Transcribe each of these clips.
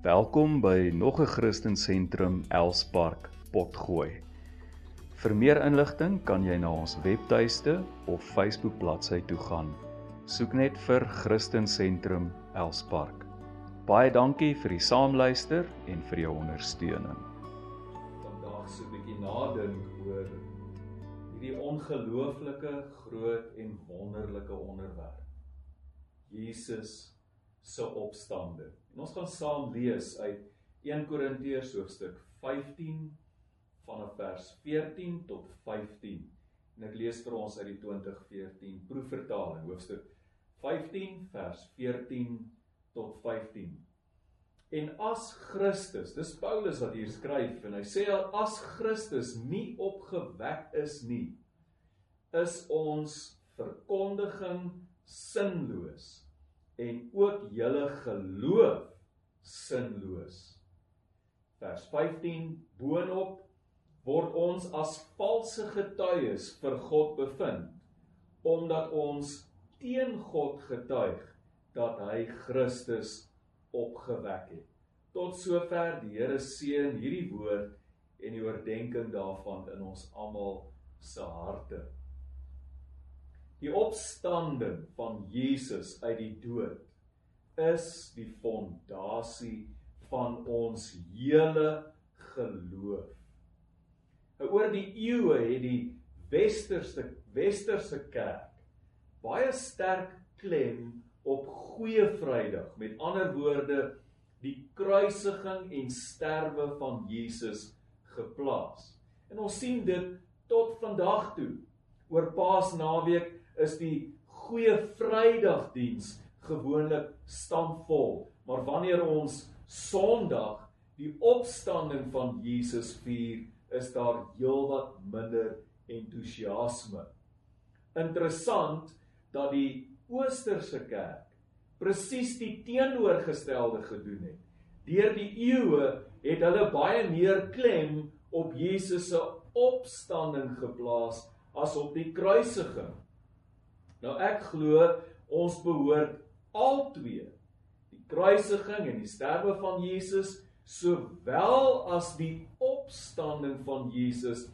Welkom by nog 'n Christen Sentrum Elspark Potgooi. Vir meer inligting kan jy na ons webtuiste of Facebook bladsy toe gaan. Soek net vir Christen Sentrum Elspark. Baie dankie vir die saamluister en vir jou ondersteuning. Vandag so 'n bietjie nadink oor hierdie ongelooflike groot en wonderlike onderwerp. Jesus se opstanding. En ons gaan saam lees uit 1 Korintiërs hoofstuk 15 vanaf vers 14 tot 15. En ek lees vir ons uit die 2014 proefvertaling, hoofstuk 15 vers 14 tot 15. En as Christus, dis Paulus wat hier skryf en hy sê as Christus nie opgewek is nie, is ons verkondiging sinloos en ook julle geloof sinloos. Vers 15 boonop word ons as valse getuies vir God bevind omdat ons teen God getuig dat hy Christus opgewek het. Tot sover die Here seën hierdie woord en die oordeenking daarvan in ons almal se harte. Die opstanding van Jesus uit die dood is die fondasie van ons hele geloof. Oor die eeue het die westerse westerse kerk baie sterk klem op Goeie Vrydag. Met ander woorde, die kruisiging en sterwe van Jesus geplaas. En ons sien dit tot vandag toe. Oor Paasnaweek is die goeie Vrydagdiens gewoonlik stampvol, maar wanneer ons Sondag die opstanding van Jesus vier, is daar heelwat minder entoesiasme. Interessant dat die Oosterse kerk presies die teenoorgestelde gedoen het. Deur die eeue het hulle baie meer klem op Jesus se opstanding geplaas as op die kruisiging. Nou ek glo ons behoort albei die kruisiging en die sterwe van Jesus sowel as die opstanding van Jesus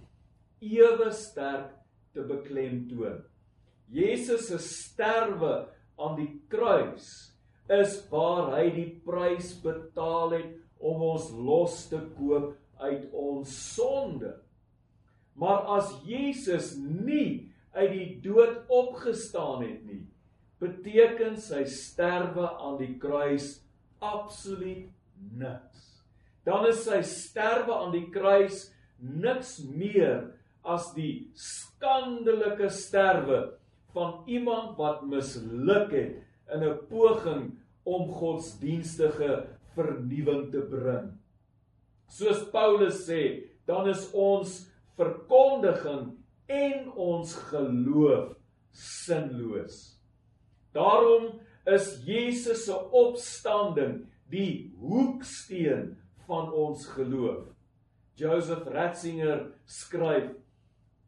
ewe sterk te beklemtoon. Jesus se sterwe aan die kruis is waar hy die prys betaal het om ons los te koop uit ons sonde. Maar as Jesus nie uit die dood opgestaan het nie, beteken sy sterwe aan die kruis absoluut niks. Dan is sy sterwe aan die kruis niks meer as die skandelike sterwe van iemand wat misluk het in 'n poging om godsdienstige vernuwing te bring. Soos Paulus sê, dan is ons verkondiging en ons geloof sinloos. Daarom is Jesus se opstanding die hoeksteen van ons geloof. Joseph Ratzinger skryf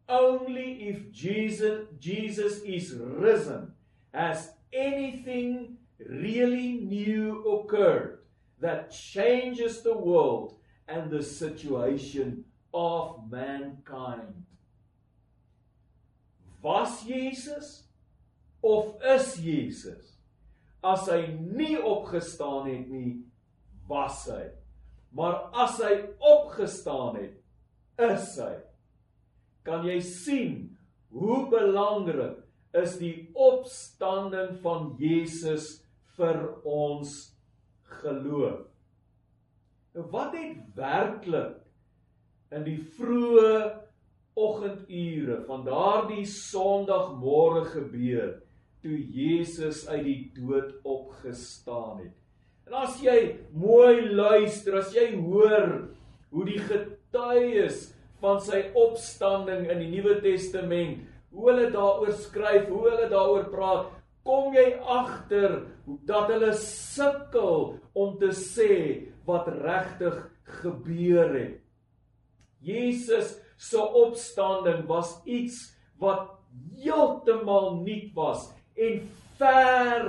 Only if Jesus Jesus is risen has anything really new occurred that changes the world and the situation of mankind was Jesus of is Jesus? As hy nie opgestaan het nie, was hy. Maar as hy opgestaan het, is hy. Kan jy sien hoe belangrik is die opstanding van Jesus vir ons geloof? Nou wat het werklik in die vroeë oggendure van daardie Sondagmôre gebeur toe Jesus uit die dood opgestaan het. En as jy mooi luister, as jy hoor hoe die getuies van sy opstanding in die Nuwe Testament, hoe hulle daaroor skryf, hoe hulle daaroor praat, kom jy agter dat hulle sukkel om te sê wat regtig gebeur het. Jesus se opstanding was iets wat heeltemal nuut was en ver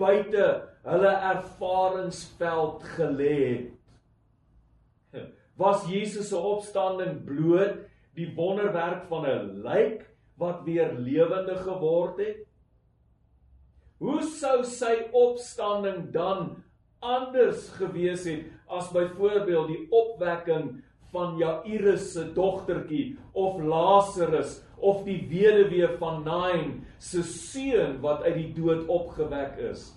buite hulle ervaringsveld gelê het. Was Jesus se opstanding bloot die wonderwerk van 'n lijk wat weer lewendig geword het? Hoe sou sy opstanding dan anders gewees het as byvoorbeeld die opwekking van Jairus se dogtertjie of Lazarus of die weduwee van Nain se seun wat uit die dood opgewek is.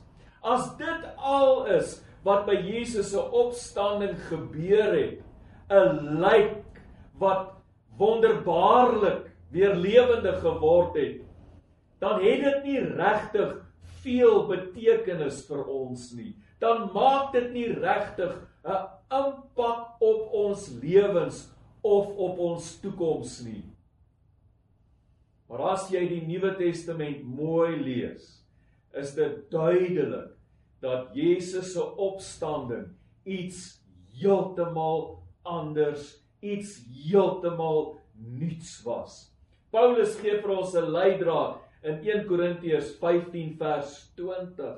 As dit al is wat by Jesus se opstanding gebeur het, 'n lijk wat wonderbaarlik weer lewendig geword het, dan het dit nie regtig veel betekenis vir ons nie. Dan maak dit nie regtig 'n impak op ons lewens of op ons toekoms nie. Maar as jy die Nuwe Testament mooi lees, is dit duidelik dat Jesus se opstanding iets heeltemal anders, iets heeltemal nuuts was. Paulus gee vir ons 'n leidraad in 1 Korintiërs 15 vers 20.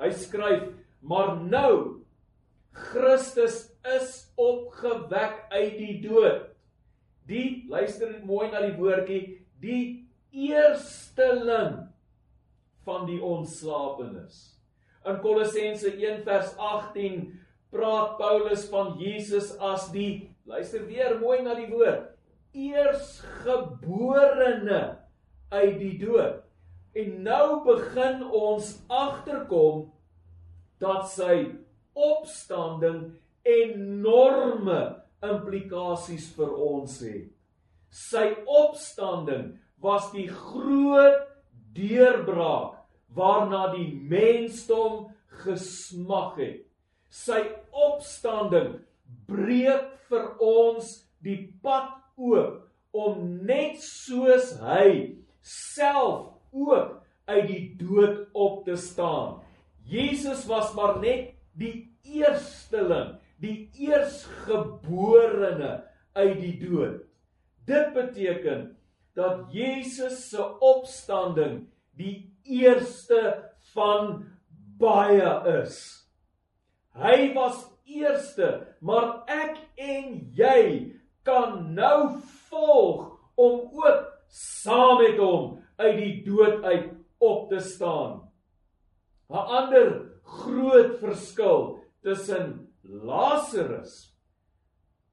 Hy skryf: "Maar nou Christus is opgewek uit die dood. Die luister mooi na die woordjie, die eersteling van die ontslapenis." In Kolossense 1 vers 18 praat Paulus van Jesus as die luister weer mooi na die woord eersgeborene uit die dood. En nou begin ons agterkom dat sy opstanding enorme implikasies vir ons het. Sy opstanding was die groot deurbraak waarna die mensdom gesmag het. Sy opstanding breek vir ons die pad oop om net soos hy self ook uit die dood op te staan. Jesus was maar net die eersteling, die eersgeborene uit die dood. Dit beteken dat Jesus se opstanding die eerste van baie is. Hy was eerste, maar ek en jy kan nou volg om ook saam met hom uit die dood uit op te staan. 'n Ander groot verskil tussen Lazarus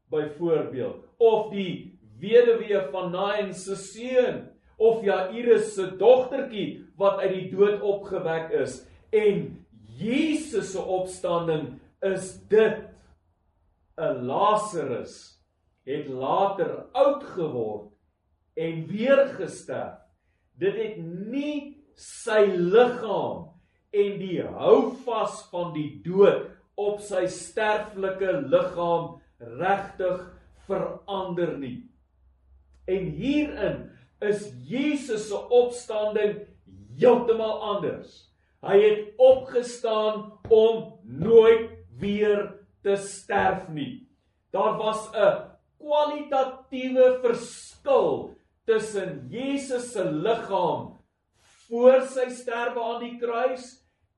byvoorbeeld of die weduwee van Nain se seun of Jairus se dogtertjie wat uit die dood opgewek is en Jesus se opstanding is dit 'n Lazarus het later oud geword en weer gesterf. Dit het nie sy liggaam en die houvas van die dood op sy sterflike liggaam regtig verander nie. En hierin is Jesus se opstanding heeltemal anders. Hy het opgestaan om nooit weer te sterf nie. Daar was 'n kwalitatiewe verskil tussen Jesus se liggaam voor sy sterwe aan die kruis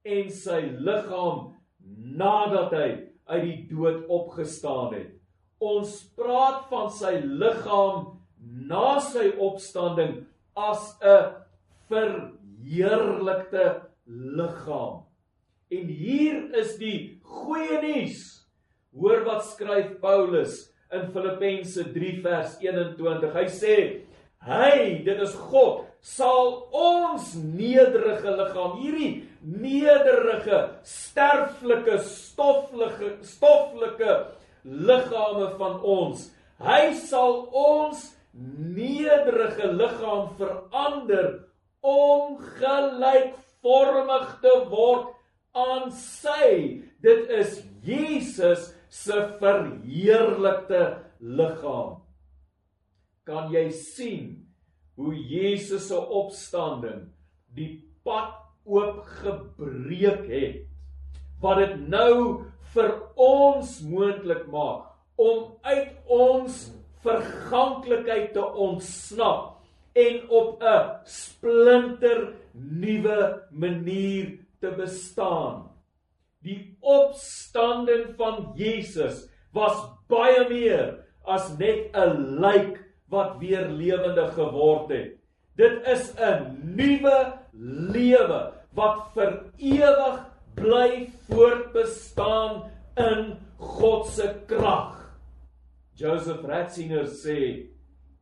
en sy liggaam nadat hy uit die dood opgestaan het. Ons praat van sy liggaam na sy opstanding as 'n verheerlikte liggaam. En hier is die goeie nuus. Hoor wat skryf Paulus in Filippense 3 vers 21. Hy sê: "Hy, dit is God, sal ons nederige liggaam, hierdie nederige, sterflike, stoffelike, stoffelike liggame van ons, hy sal ons nederige liggaam verander om gelykvormig te word aan sy. Dit is Jesus se verheerlikte liggaam. Kan jy sien hoe Jesus se opstanding die pad oopgebreek het wat dit nou vir ons moontlik maak om uit ons verganklikheid te ontsnap en op 'n splinter nuwe manier te bestaan. Die opstanding van Jesus was baie meer as net 'n lijk wat weer lewendig geword het. Dit is 'n nuwe lewe wat vir ewig bly voortbestaan in God se krag. Joseph Ratzinger sê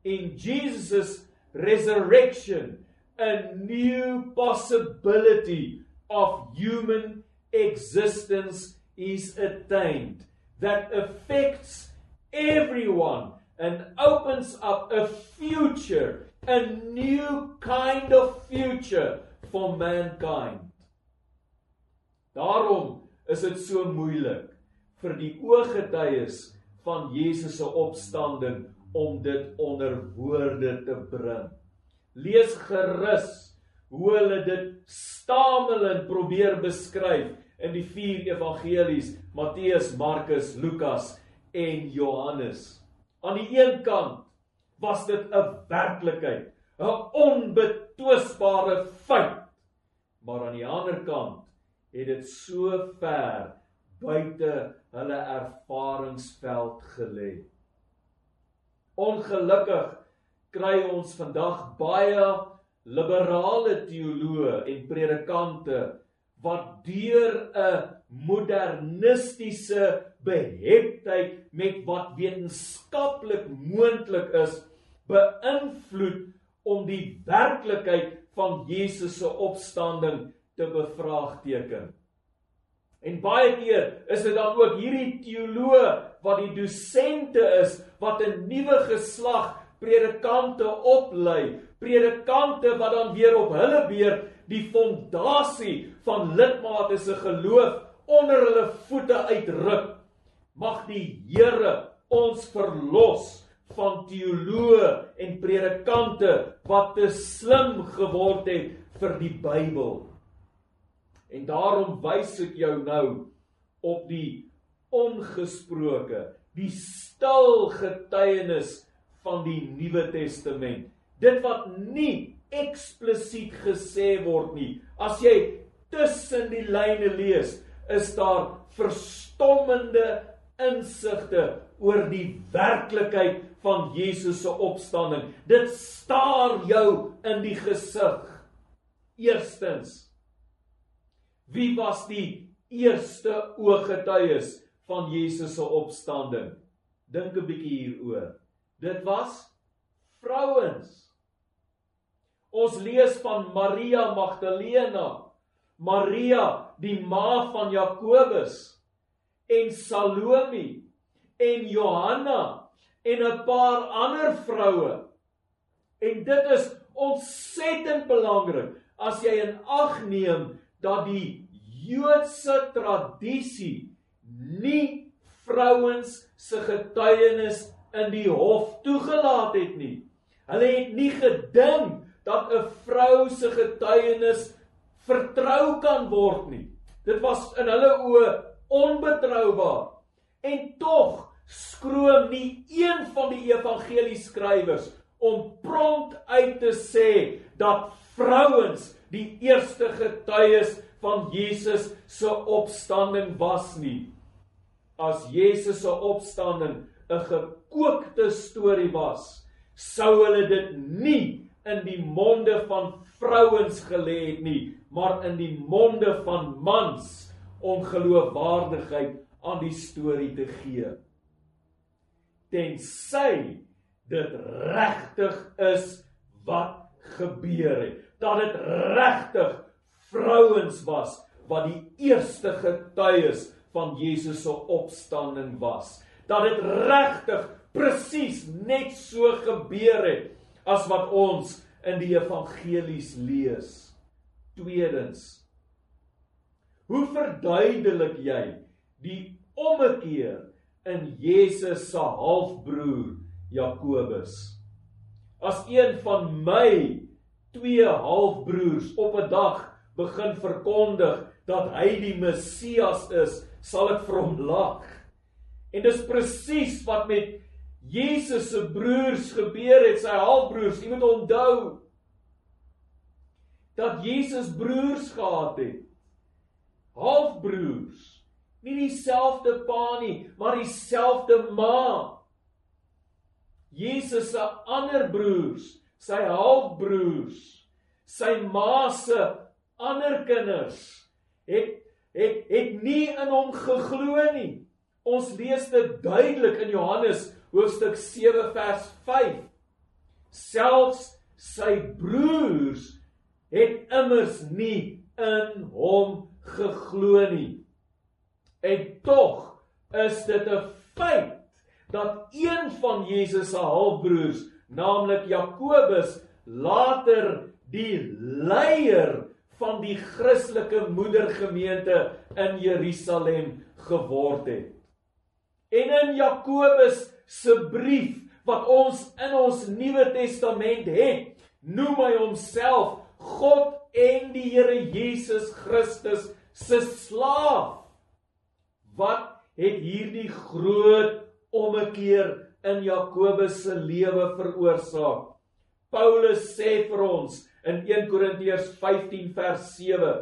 in Jesus' resurrection a new possibility of human existence is attained that affects everyone and opens up a future, a new kind of future for mankind. Daarom is dit so moeilik vir die ooggetuies van Jesus se opstanding om dit onder woorde te bring. Lees gerus hoe hulle dit stamelend probeer beskryf in die vier evangelies Matteus, Markus, Lukas en Johannes. Aan die een kant was dit 'n werklikheid, 'n onbetwisbare feit. Maar aan die ander kant het dit so ver buite hulle ervaringsveld gelê. Ongelukkig kry ons vandag baie liberale teoloë en predikante wat deur 'n modernistiese beheptheid met wat wetenskaplik moontlik is beïnvloed om die werklikheid van Jesus se opstanding te bevraagteken. En baie keer is dit dan ook hierdie teoloë wat die dosente is wat 'n nuwe geslag predikante oplei, predikante wat dan weer op hulle beurt die fondasie van lidmate se geloof onder hulle voete uitruk. Mag die Here ons verlos van teoloë en predikante wat te slim geword het vir die Bybel. En daarom wys ek jou nou op die ongesproke, die stil getuienis van die Nuwe Testament. Dit wat nie eksplisiet gesê word nie. As jy tussen die lyne lees, is daar verstommende insigte oor die werklikheid van Jesus se opstanding. Dit staar jou in die gesig. Eerstens Wie was die eerste ooggetuies van Jesus se opstanding? Dink 'n bietjie hieroor. Dit was vrouens. Ons lees van Maria Magdalena, Maria die ma van Jakobus en Salome en Johanna en 'n paar ander vroue. En dit is ontsettend belangrik as jy in ag neem dat die Joodse tradisie nie vrouens se getuienis in die hof toegelaat het nie. Hulle het nie gedink dat 'n vrou se getuienis vertrou kan word nie. Dit was in hulle oë onbetroubaar. En tog skroom nie een van die evangelieskrywers om prompt uit te sê dat vrouens die eerste getuies van Jesus se opstanding was nie. As Jesus se opstanding 'n gekookte storie was, sou hulle dit nie in die monde van vrouens gelê het nie, maar in die monde van mans om geloofwaardigheid aan die storie te gee. Tensy dit regtig is wat gebeur het, dat dit regtig vrouens was wat die eerste getuies van Jesus se opstanding was, dat dit regtig presies net so gebeur het as wat ons in die evangelies lees. Tweedens Hoe verduidelik jy die ommekeer in Jesus se halfbroer Jakobus? As een van my twee halfbroers op 'n dag begin verkondig dat hy die Messias is, sal ek vir hom lag. En dis presies wat met Jesus se broers gebeur het, sy halfbroers. Jy moet onthou dat Jesus broers gehad het. Halfbroers. Nie dieselfde pa nie, maar dieselfde ma. Jesus se ander broers, sy halfbroers, sy ma se ander kinders het het het nie in hom geglo nie. Ons lees dit duidelik in Johannes hoofstuk 7 vers 5. Selfs sy broers het immers nie in hom geglo nie. En tog is dit 'n feit dat een van Jesus se halfbroers, naamlik Jakobus, later die leier van die Christelike moedergemeente in Jerusalem geword het. En in Jakobus se brief wat ons in ons Nuwe Testament het, noem hy homself God en die Here Jesus Christus se slaaf. Wat het hierdie groot ommekeer in Jakobus se lewe veroorsaak? Paulus sê vir ons in 1 Korintiërs 15 vers 7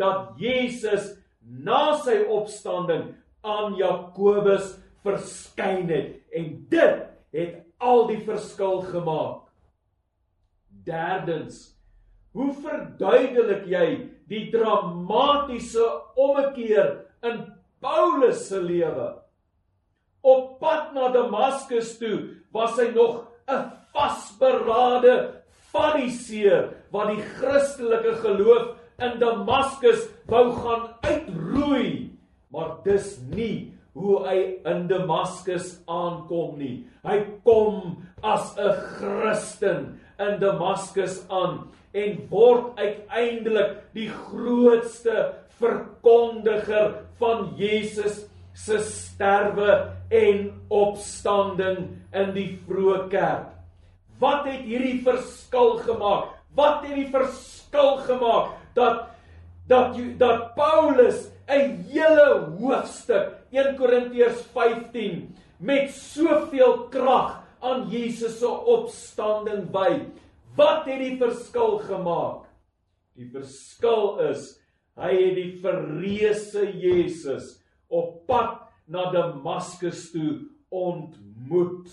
dat Jesus na sy opstanding aan Jakobus verskyn het en dit het al die verskil gemaak. Derdens, hoe verduidelik jy die dramatiese ommekeer in Paulus se lewe? Op pad na Damaskus toe was hy nog 'n vasberade fariseer wat die Christelike geloof in Damaskus wou gaan uitroei. Maar dis nie hoe hy in Damaskus aankom nie. Hy kom as 'n Christen in Damaskus aan en word uiteindelik die grootste verkondiger van Jesus se sterwe en opstanding in die vroeë kerk. Wat het hierdie verskil gemaak? Wat het die verskil gemaak dat dat dat Paulus 'n hele hoofstuk 1 Korintiërs 15 met soveel krag aan Jesus se opstanding by? Wat het die verskil gemaak? Die verskil is hy het die verreëse Jesus op pad na Damaskus toe ontmoet.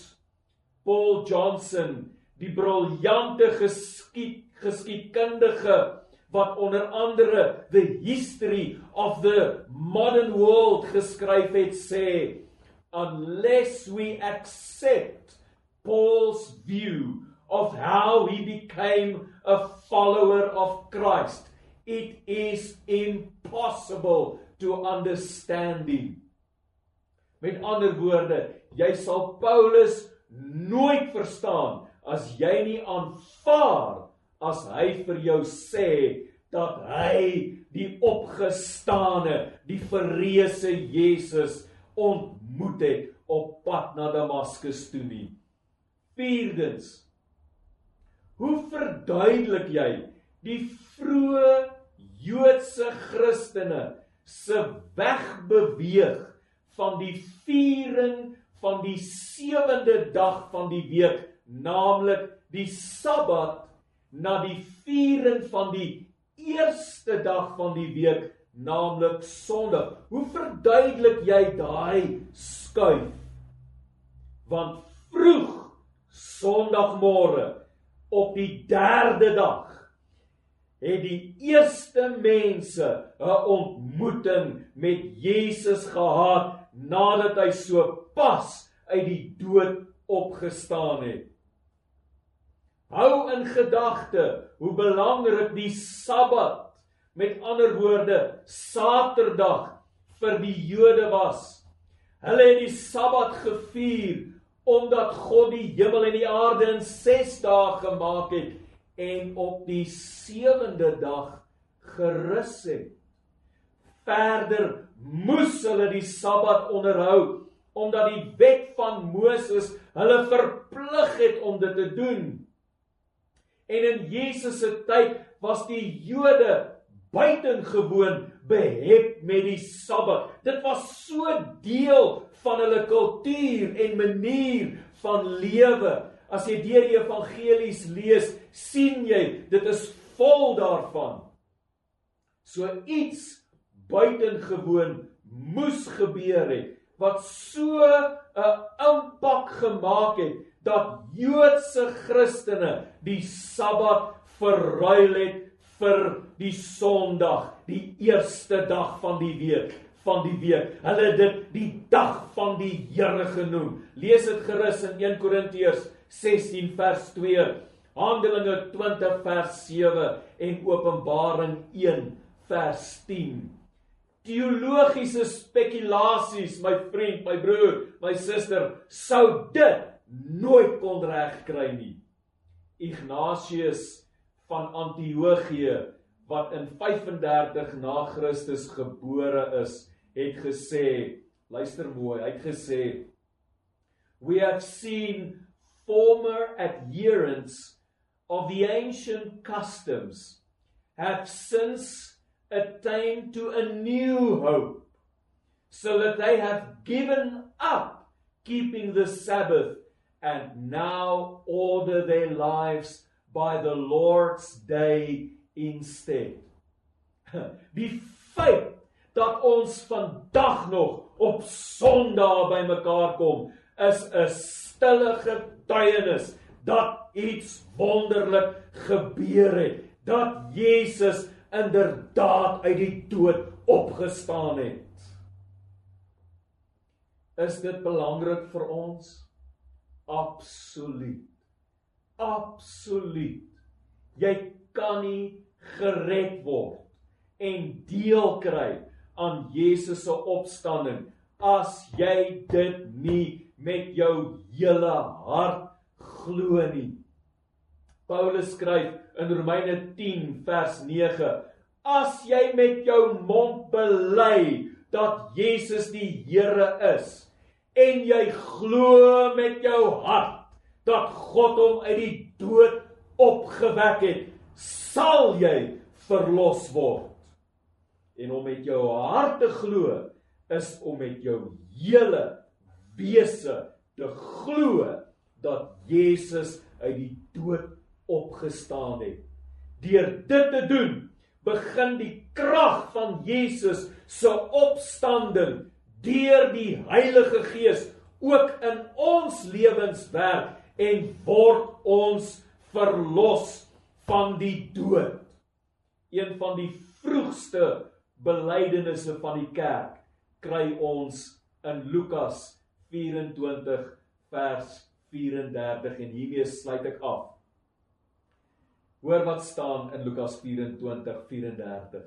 Paul Johnson, die briljante geskied geskiedkundige wat onder andere the history of the modern world geskryf het sê unless we accept Paul's view of how he became a follower of Christ it is impossible to understand him met ander woorde jy sal Paulus nooit verstaan as jy nie aanvaar as hy vir jou sê dat hy die opgestane, die verreëse Jesus ontmoet het op pad na Damaskus toe nie. Vierdens Hoe verduidelik jy die vroeë Joodse Christene se wegbeweeg van die viering van die sewende dag van die week, naamlik die Sabbat na die viering van die eerste dag van die week, naamlik Sondag. Hoe verduidelik jy daai skuif? Want vroeg Sondagmôre op die derde dag het die eerste mense 'n ontmoeting met Jesus gehad nadat hy so pas uit die dood opgestaan het. Hou in gedagte hoe belangrik die Sabbat, met ander woorde, Saterdag vir die Jode was. Hulle het die Sabbat gevier omdat God die hemel en die aarde in 6 dae gemaak het en op die 7de dag gerus het. Verder moes hulle die Sabbat onderhou omdat die wet van Moses hulle verplig het om dit te doen. En in Jesus se tyd was die Jode buitengewoon behep met die Sabbat. Dit was so deel van hulle kultuur en manier van lewe. As jy deur die evangelies lees, sien jy dit is vol daarvan. So iets buitengewoon moes gebeur het wat so 'n impak gemaak het dat Joodse Christene die Sabbat verruil het vir die Sondag, die eerste dag van die week van die week. Hulle het dit die dag van die Here genoem. Lees dit gerus in 1 Korintiërs 16 vers 2, Handelinge 20 vers 7 en Openbaring 1 vers 10. Teologiese spekulasies, my vriend, my broer, my suster, sou dit nooit kon regkry nie. Ignatius van Antiochië wat in 35 na Christus gebore is, het gesê, luister mooi, hy het gesê We have seen former adherents of the ancient customs have since attained to a new hope so that they have given up keeping the Sabbath and now order their lives by the Lord's day instead. Die feit dat ons vandag nog op Sondag bymekaar kom, is 'n stille getuienis dat iets wonderlik gebeur het, dat Jesus inderdaad uit die dood opgestaan het. Is dit belangrik vir ons? Absoluut. Absoluut. Jy kan nie gered word en deel kry aan Jesus se opstanding as jy dit nie met jou hele hart glo nie. Paulus skryf in Romeine 10 vers 9: As jy met jou mond bely dat Jesus die Here is en jy glo met jou hart dat God hom uit die dood opgewek het, sal jy verlos word. En om met jou hart te glo is om met jou hele wese te glo dat Jesus uit die dood opgestaan het. Deur dit te doen, begin die krag van Jesus se opstanding deur die Heilige Gees ook in ons lewens werk en word ons verlos van die dood. Een van die vroegste belydenisse van die kerk kry ons in Lukas 24 vers 34 en hiermee sluit ek af. Hoor wat staan in Lukas 24:34.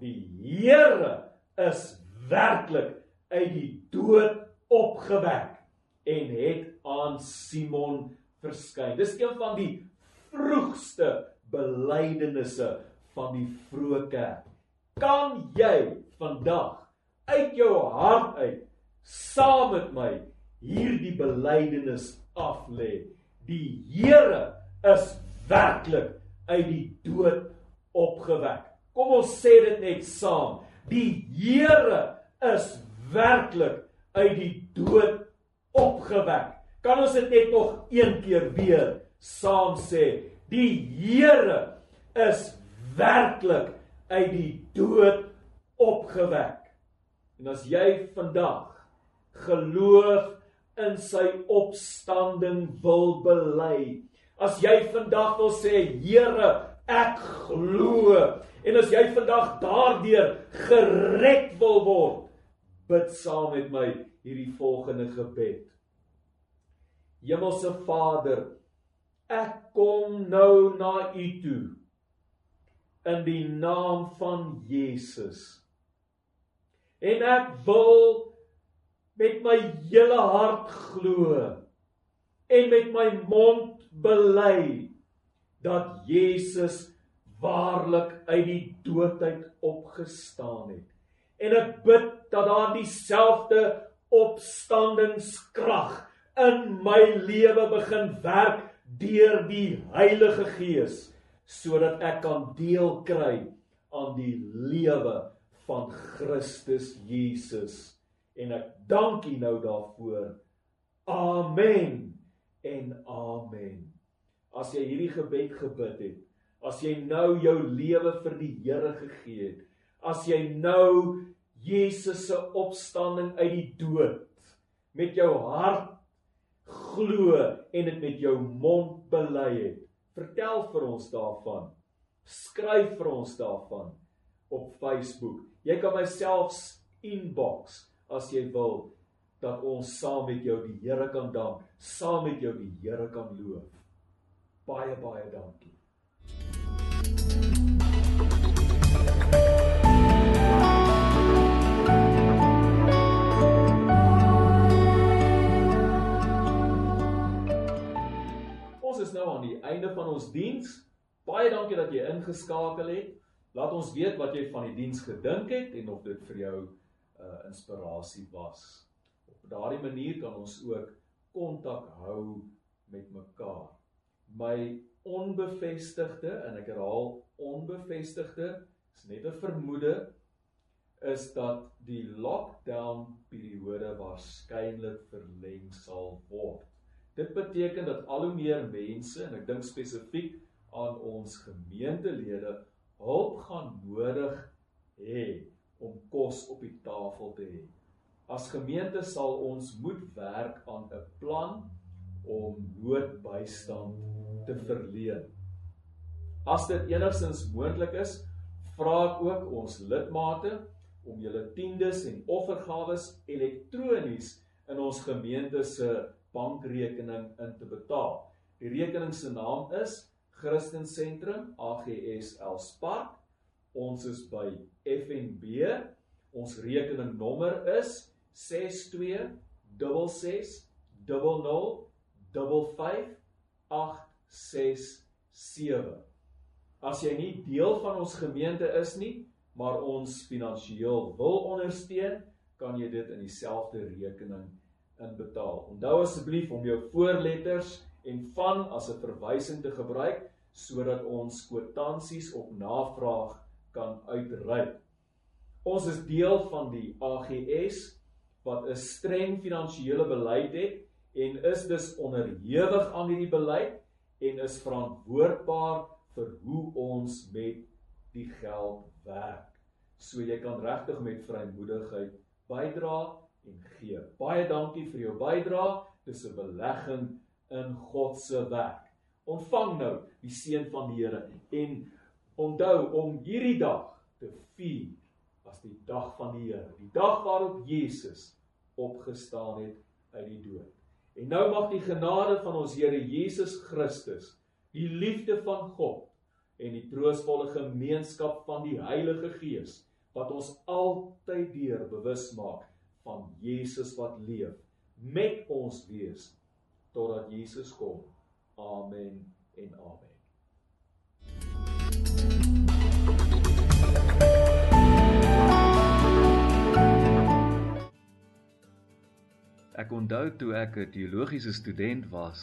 Die Here is werklik uit die dood opgewek en het aan Simon verskyn. Dis een van die vroegste belydenisse van die vroeë kerk. Kan jy vandag uit jou hart uit saam met my hierdie belydenis aflê? Die Here is werklik uit die dood opgewek. Kom ons sê dit net saam. Die Here is werklik uit die dood opgewek. Kan ons dit net nog een keer weer saam sê? Die Here is werklik uit die dood opgewek. En as jy vandag geloof in sy opstanding wil bely, as jy vandag wil sê Here, ek glo en as jy vandag daardeur gered wil word, bid saam met my hierdie volgende gebed. Hemelse Vader, ek kom nou na U toe in die naam van Jesus. En ek wil met my hele hart glo en met my mond bely dat Jesus waarlik uit die dood uit opgestaan het. En ek bid dat daar dieselfde opstandingskrag in my lewe begin werk deur die Heilige Gees sodat ek kan deel kry aan die lewe van Christus Jesus en ek dank U nou daarvoor. Amen en amen. As jy hierdie gebed gebid het, as jy nou jou lewe vir die Here gegee het, as jy nou Jesus se opstanding uit die dood met jou hart glo en dit met jou mond bely het. Vertel vir ons daarvan. Skryf vir ons daarvan op Facebook. Jy kan myself inbox as jy wil dat ons saam met jou die Here kan dank, saam met jou die Here kan loof. Baie baie dankie. Einde van ons diens. Baie dankie dat jy ingeskakel het. Laat ons weet wat jy van die diens gedink het en of dit vir jou 'n uh, inspirasie was. Op daardie manier kan ons ook kontak hou met mekaar. My onbevestigde en ek herhaal onbevestigde is net 'n vermoede is dat die lockdown periode waarskynlik verleng sal word. Dit beteken dat al hoe meer mense en ek dink spesifiek aan ons gemeentelede hulp gaan nodig hê om kos op die tafel te hê. As gemeente sal ons moet werk aan 'n plan om noodbystand te verleen. As dit enigstens moontlik is, vra ek ook ons lidmate om julle tiendes en offergawes elektronies in ons gemeente se bankrekening in te betaal. Die rekening se naam is Christen Sentrum AGS Elspar. Ons is by FNB. Ons rekeningnommer is 6266005567. As jy nie deel van ons gemeente is nie, maar ons finansiëel wil ondersteun, kan jy dit in dieselfde rekening inbetaal. Onthou asseblief om jou voorletters en van as 'n verwysing te gebruik sodat ons kwitansies op navraag kan uitreik. Ons is deel van die AGS wat 'n streng finansiële beleid het en is dus onderhewig aan hierdie beleid en is verantwoordbaar vir hoe ons met die geld werk. So jy kan regtig met vrymoedigheid bydra en gee. Baie dankie vir jou bydrae. Dis 'n belegging in God se werk. Ontvang nou die seën van die Here en onthou om hierdie dag te vier as die dag van die Here, die dag waarop Jesus opgestaan het uit die dood. En nou mag die genade van ons Here Jesus Christus, die liefde van God en die troostvolle gemeenskap van die Heilige Gees wat ons altyd deur bewus maak van Jesus wat leef met ons wees totdat Jesus kom. Amen en amen. Ek onthou toe ek 'n teologiese student was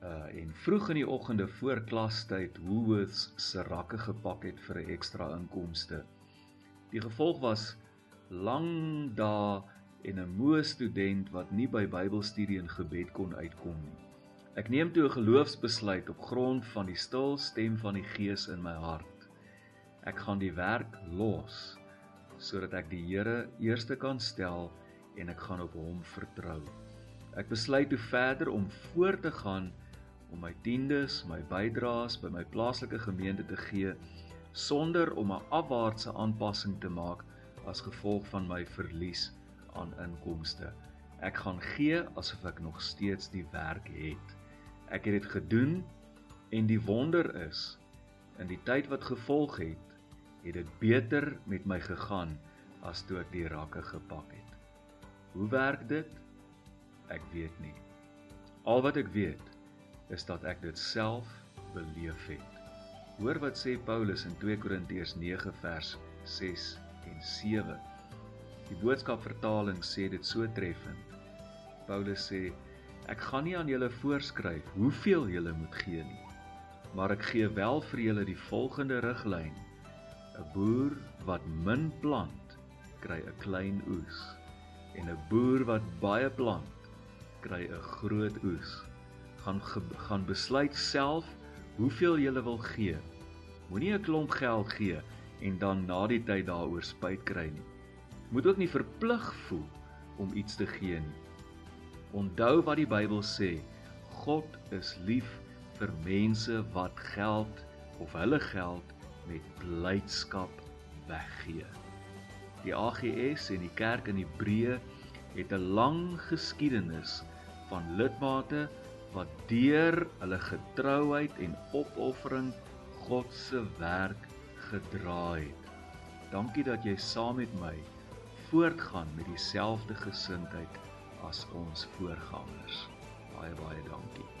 uh en vroeg in die oggende voor klastyd Woolworths se rakke gepak het vir 'n ekstra inkomste. Die gevolg was lang dae en 'n moe student wat nie by Bybelstudie en gebed kon uitkom nie. Ek neem toe 'n geloofsbesluit op grond van die stil stem van die Gees in my hart. Ek gaan die werk los sodat ek die Here eerste kan stel en ek gaan op hom vertrou. Ek besluit toe verder om voort te gaan om my tiendes, my bydraes by my plaaslike gemeente te gee sonder om 'n afwaartse aanpassing te maak as gevolg van my verlies aan inkomste. Ek gaan gee asof ek nog steeds die werk het. Ek het dit gedoen en die wonder is in die tyd wat gevolg het, het dit beter met my gegaan as toe ek die rakke gepak het. Hoe werk dit? Ek weet nie. Al wat ek weet is dat ek dit self beleef het. Hoor wat sê Paulus in 2 Korintiërs 9 vers 6 en 7. Die boodskap vertaling sê dit so treffend. Paulus sê ek gaan nie aan julle voorskryf hoeveel julle moet gee nie, maar ek gee wel vir julle die volgende riglyn. 'n Boer wat min plant, kry 'n klein oes, en 'n boer wat baie plant, kry 'n groot oes. Gaan gaan besluit self hoeveel jy wil gee. Moenie 'n klomp geld gee en dan na die tyd daaroor spyt kry nie. Moet ook nie verplig voel om iets te gee nie. Onthou wat die Bybel sê, God is lief vir mense wat geld of hulle geld met blydskap weggee. Die AGS en die kerk in Hebreë het 'n lang geskiedenis van lidmate wat deur hulle getrouheid en opoffering God se werk gedra het. Dankie dat jy saam met my voortgaan met dieselfde gesindheid as ons voorgangers. Baie baie dankie.